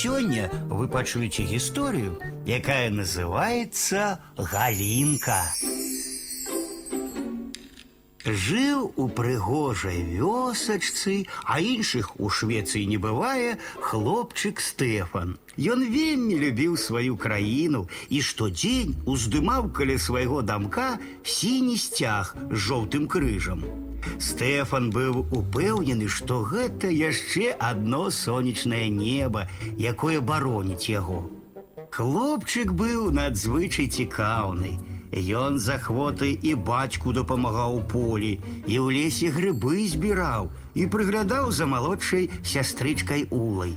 сёння вы пачуеце гісторыю, якая называецца Галінка. Жыў у прыгожай вёсачцы, а іншых у Швецыі не бывае хлопчык Стэфан. Ён вельмі любіў сваю краіну і штодзень уздымаў каля свайго дамка сіні сцяг з жоўтым крыжам. Стэфан быў упэўнены, што гэта яшчэ адно сонечнае неба, якое бароніць яго. Хлопчык быў надзвычай цікаўны. Ён з ахвотай і бацьку дапамагаў у полі, і ў лесе грыбы збіраў і прыглядаў за малодшай сястрычкай улай.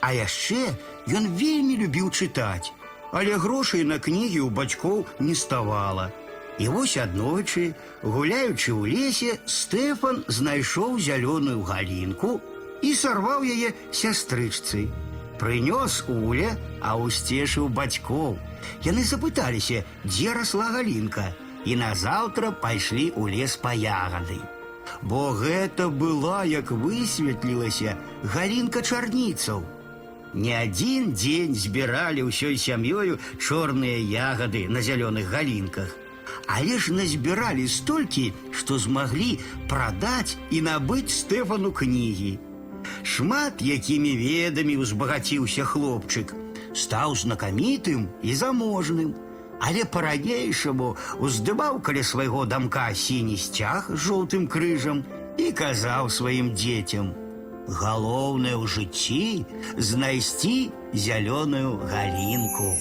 А яшчэ ён вельмі любіў чытаць, але грошай на кнігі ў бацькоў не ставала. І вось аднойчы, гуляючы ў лесе, Стэфан знайшоў зялёную галінку і сарваў яе сястрычцы. Прынёс уля, а усцешыў бацькоў. Яны запыталіся, дзе расла галінка, і назаўтра пайшлі ў лес па ягады. Бо гэта была, як высветлілася, галінка чарніцаў. Не адзін дзень збіралі ўсёй сям'ёю чорныя ягады на зялёных галінках. Але ж назбіралі столькі, што змаглі прадаць і набыць Стэфану кнігі. Шмат якімі ведамі ўзбагаціўся хлопчык, стаў знакамітым і заможным, але па-ранейшаму уздымаў каля свайго дамка сіні сцяг з жоўтым крыжам і казаў сваім дзецям: Галоўнае ў жыцці знайсці зялёную галінку.